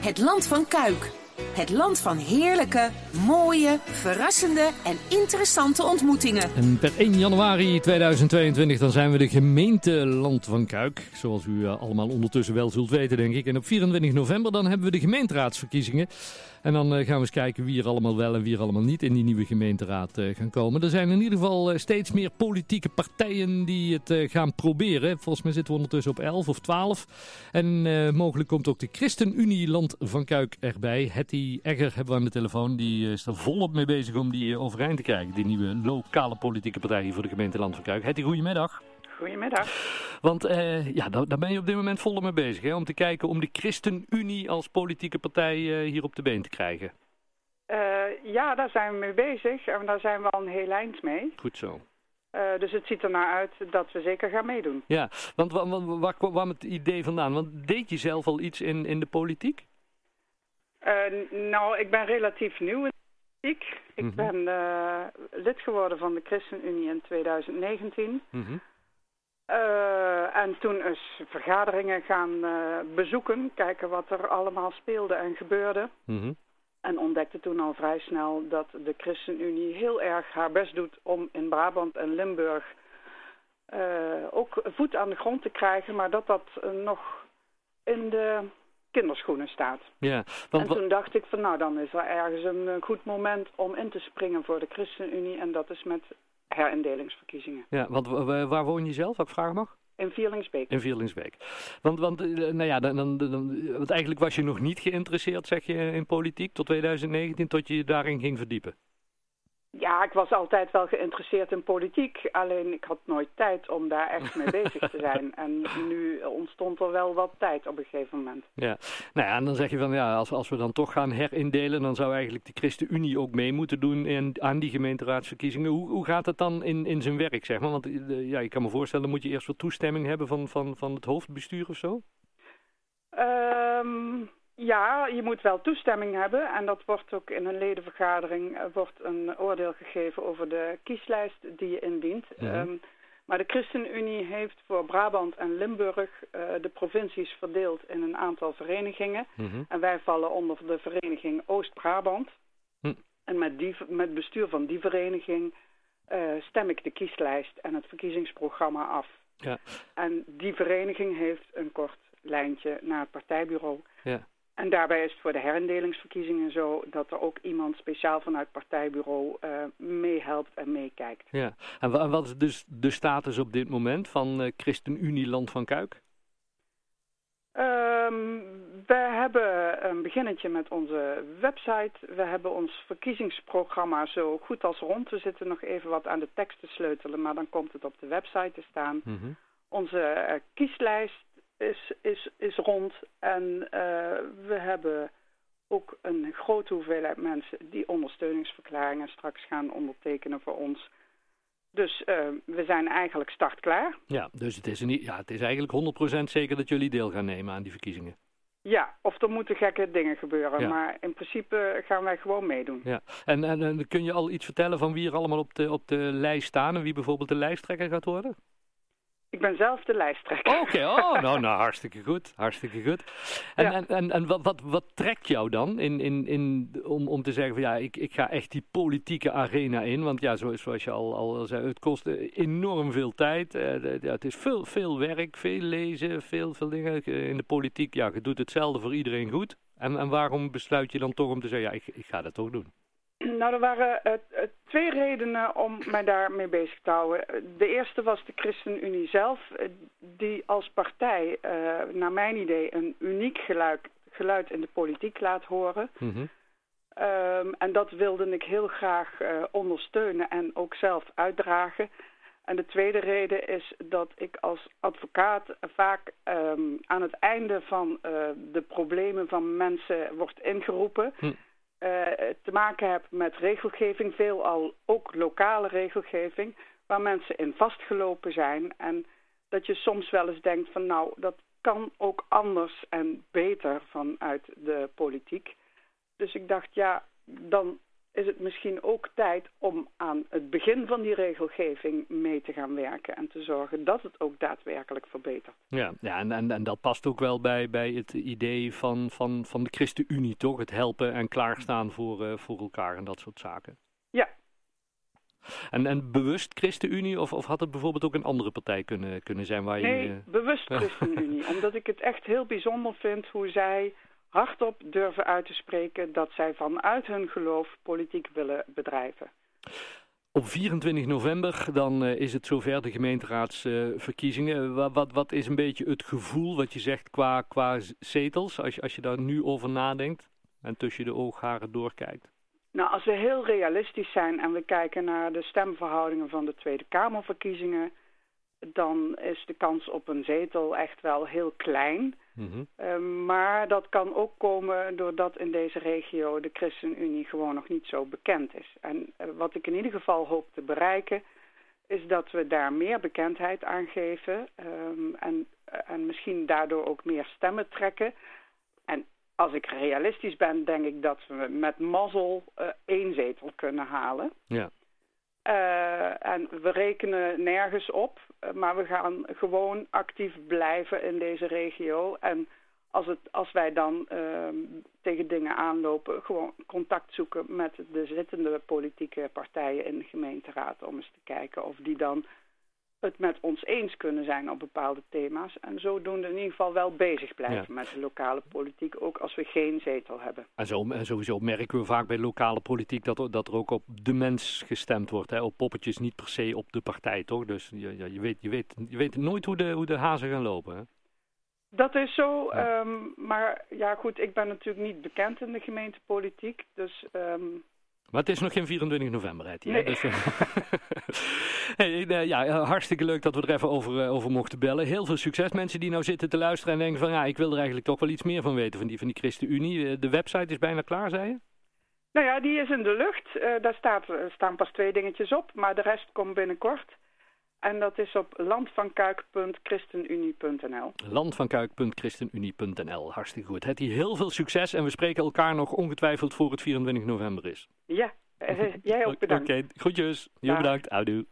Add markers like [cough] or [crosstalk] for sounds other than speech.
Het land van Kuik. Het land van heerlijke, mooie, verrassende en interessante ontmoetingen. En per 1 januari 2022 dan zijn we de gemeente Land van Kuik. Zoals u eh, allemaal ondertussen wel zult weten, denk ik. En op 24 november dan hebben we de gemeenteraadsverkiezingen. En dan eh, gaan we eens kijken wie er allemaal wel en wie er allemaal niet in die nieuwe gemeenteraad uh, gaan komen. Er zijn in ieder geval steeds meer politieke partijen die het gaan proberen. Volgens mij zitten we ondertussen op 11 of 12. En mogelijk komt ook de ChristenUnie Land van Kuik erbij. Hetty Egger hebben we aan de telefoon. Die is er volop mee bezig om die overeind te krijgen. Die nieuwe lokale politieke partij hier voor de gemeente Land van Kuik. Hetty, goedemiddag. Goedemiddag. Want uh, ja, daar, daar, ben je op dit moment volop mee bezig. Hè? Om te kijken om de ChristenUnie als politieke partij uh, hier op de been te krijgen. Uh, ja, daar zijn we mee bezig. En daar zijn we al een heel eind mee. Goed zo. dus het ziet er naar uit dat we zeker gaan meedoen. Ja, want waar, waar kwam het idee vandaan? Want deed je zelf al iets in, in de politiek? Nou, ik ben relatief nieuw in de politiek. Ik mm -hmm. ben lid geworden van de ChristenUnie in 2019. Mm -hmm. Uh, en toen eens vergaderingen gaan uh, bezoeken, kijken wat er allemaal speelde en gebeurde. Mm -hmm. En ontdekte toen al vrij snel dat de ChristenUnie heel erg haar best doet om in Brabant en Limburg uh, ook voet aan de grond te krijgen, maar dat dat nog in de kinderschoenen staat. Ja, want, en toen dacht ik van nou dan is er ergens een goed moment om in te springen voor de ChristenUnie en dat is met herindelingsverkiezingen. Ja, want waar woon je zelf, als ik vragen mag? In Vierlingsbeek. In Vierlingsbeek. Want, want, eh, nou ja, dan, dan, dan, want eigenlijk was je nog niet geïnteresseerd, zeg je, in politiek tot 2019, tot je je daarin ging verdiepen. Ja, ik was altijd wel geïnteresseerd in politiek. Alleen ik had nooit tijd om daar echt mee bezig te zijn. [laughs] En nu ontstond er wel wat tijd op een gegeven moment. Ja, nou ja, en dan zeg je van ja, als, als we dan toch gaan herindelen... dan zou eigenlijk de ChristenUnie ook mee moeten doen in, aan die gemeenteraadsverkiezingen. Hoe, hoe gaat het dan in, in zijn werk, zeg maar? Want uh, ja, ik kan me voorstellen, moet je eerst wat toestemming hebben van, van, van het hoofdbestuur of zo? Um... Ja, je moet wel toestemming hebben en dat wordt ook in een ledenvergadering uh, wordt een oordeel gegeven over de kieslijst die je indient. -hmm. um, maar de ChristenUnie heeft voor Brabant en Limburg uh, de provincies verdeeld in een aantal verenigingen. Mm -hmm. En wij vallen onder de vereniging Oost-Brabant. Mm. En met, die, met bestuur van die vereniging uh, stem ik de kieslijst en het verkiezingsprogramma af. Ja. En die vereniging heeft een kort lijntje naar het partijbureau. Ja. En daarbij is het voor de herindelingsverkiezingen zo dat er ook iemand speciaal vanuit het partijbureau uh, meehelpt en meekijkt. Ja, en wat is dus de status op dit moment van uh, ChristenUnie Land van Kuik? Um, we hebben een beginnetje met onze website. We hebben ons verkiezingsprogramma zo goed als rond. We zitten nog even wat aan de tekst te sleutelen, maar dan komt het op de website te staan. Mm -hmm. Onze uh, kieslijst is, is, is rond. En uh, we hebben ook een grote hoeveelheid mensen die ondersteuningsverklaringen straks gaan ondertekenen voor ons. Dus uh, we zijn eigenlijk startklaar. Ja, dus het is, niet, ja, het is eigenlijk 100% zeker dat jullie deel gaan nemen aan die verkiezingen. Ja, of er moeten gekke dingen gebeuren. Ja. Maar in principe gaan wij gewoon meedoen. Ja. En, en, en kun je al iets vertellen van wie er allemaal op de, op de lijst staan... en wie bijvoorbeeld de lijsttrekker gaat worden? Ik ben zelf de lijsttrekker. Oké, okay, oh, nou, nou, [laughs] hartstikke goed, hartstikke goed. En, ja. en, en, en wat, wat, wat trekt jou dan in, in, in, om, om te zeggen van ja, ik, ik ga echt die politieke arena in? Want ja, zoals, zoals je al, al zei, het kost enorm veel tijd. Uh, ja, het is veel, veel werk, veel lezen, veel, veel dingen. In de politiek, ja, je doet hetzelfde voor iedereen goed. En, en waarom besluit je dan toch om te zeggen, ja, ik, ik ga dat toch doen? Nou, er waren uh, twee redenen om mij daarmee bezig te houden. De eerste was de ChristenUnie zelf, uh, die als partij, uh, naar mijn idee, een uniek geluid, geluid in de politiek laat horen. Mm -hmm. um, en dat wilde ik heel graag ondersteunen en ook zelf uitdragen. En de tweede reden is dat ik als advocaat vaak um, aan het einde van de problemen van mensen wordt ingeroepen... Mm uh, te maken heb met regelgeving, veelal ook lokale regelgeving, waar mensen in vastgelopen zijn. En dat je soms wel eens denkt van nou, dat kan ook anders en beter vanuit de politiek. Dus ik dacht ja, dan is het misschien ook tijd om aan het begin van die regelgeving mee te gaan werken en te zorgen dat het ook daadwerkelijk verbetert. Ja, ja en, en, en dat past ook wel bij, bij het idee van, van, van de ChristenUnie, toch? Het helpen en klaarstaan voor, uh, voor elkaar en dat soort zaken. Ja. En, en bewust ChristenUnie of, of had het bijvoorbeeld ook een andere partij kunnen, kunnen zijn waar je... Nee, uh... bewust [laughs] ChristenUnie. omdat ik het echt heel bijzonder vind hoe zij hardop durven uit te spreken dat zij vanuit hun geloof politiek willen bedrijven. Op 24 november dan uh, is het zover de gemeenteraadsverkiezingen. Wat, wat, wat, is een beetje het gevoel wat je zegt qua, qua zetels, als je, als je daar nu over nadenkt en tussen de oogharen doorkijkt? Nou, als we heel realistisch zijn en we kijken naar de stemverhoudingen van de Tweede Kamerverkiezingen, dan is de kans op een zetel echt wel heel klein. Mm maar dat kan ook komen doordat in deze regio de ChristenUnie gewoon nog niet zo bekend is. En uh, wat ik in ieder geval hoop te bereiken, is dat we daar meer bekendheid aan geven um, en, en misschien daardoor ook meer stemmen trekken. En als ik realistisch ben, denk ik dat we met mazzel uh, één zetel kunnen halen. Ja. Uh, en we rekenen nergens op, uh, maar we gaan gewoon actief blijven in deze regio. En als, het, als wij dan uh, tegen dingen aanlopen, gewoon contact zoeken met de zittende politieke partijen in de gemeenteraad. Om eens te kijken of die dan het met ons eens kunnen zijn op bepaalde thema's. En zodoende in ieder geval wel bezig blijven met de lokale politiek, ook als we geen zetel hebben. En, zo, en sowieso merken we vaak bij lokale politiek dat, dat er ook op de mens gestemd wordt. Hè? Op poppetjes, niet per se op de partij, toch? Dus je, ja, je, weet, je, weet, je weet nooit hoe de, hoe de hazen gaan lopen, hè? Dat is zo, ja. Um, maar ja goed, ik ben natuurlijk niet bekend in de gemeentepolitiek, dus... Um, maar het is nog geen 24 november, hè? Nee. Dus, [laughs] hey, uh, ja, hartstikke leuk dat we er even over, uh, over mochten bellen. Heel veel succes mensen die nou zitten te luisteren en denken van... ja, ik wil er eigenlijk toch wel iets meer van weten van die, van die ChristenUnie. Uh, de website is bijna klaar, zei je? Nou ja, die is in de lucht. daar staat, staan pas twee dingetjes op, maar de rest komt binnenkort. En dat is op landvankuik.christenunie.nl. Landvankuik.christenunie.nl. Hartstikke goed. Het hier heel veel succes en we spreken elkaar nog ongetwijfeld voor het 24 november is. Ja, uh, [laughs] jij ook bedankt. Oké, okay, groetjes. Heel bedankt. Houdoe.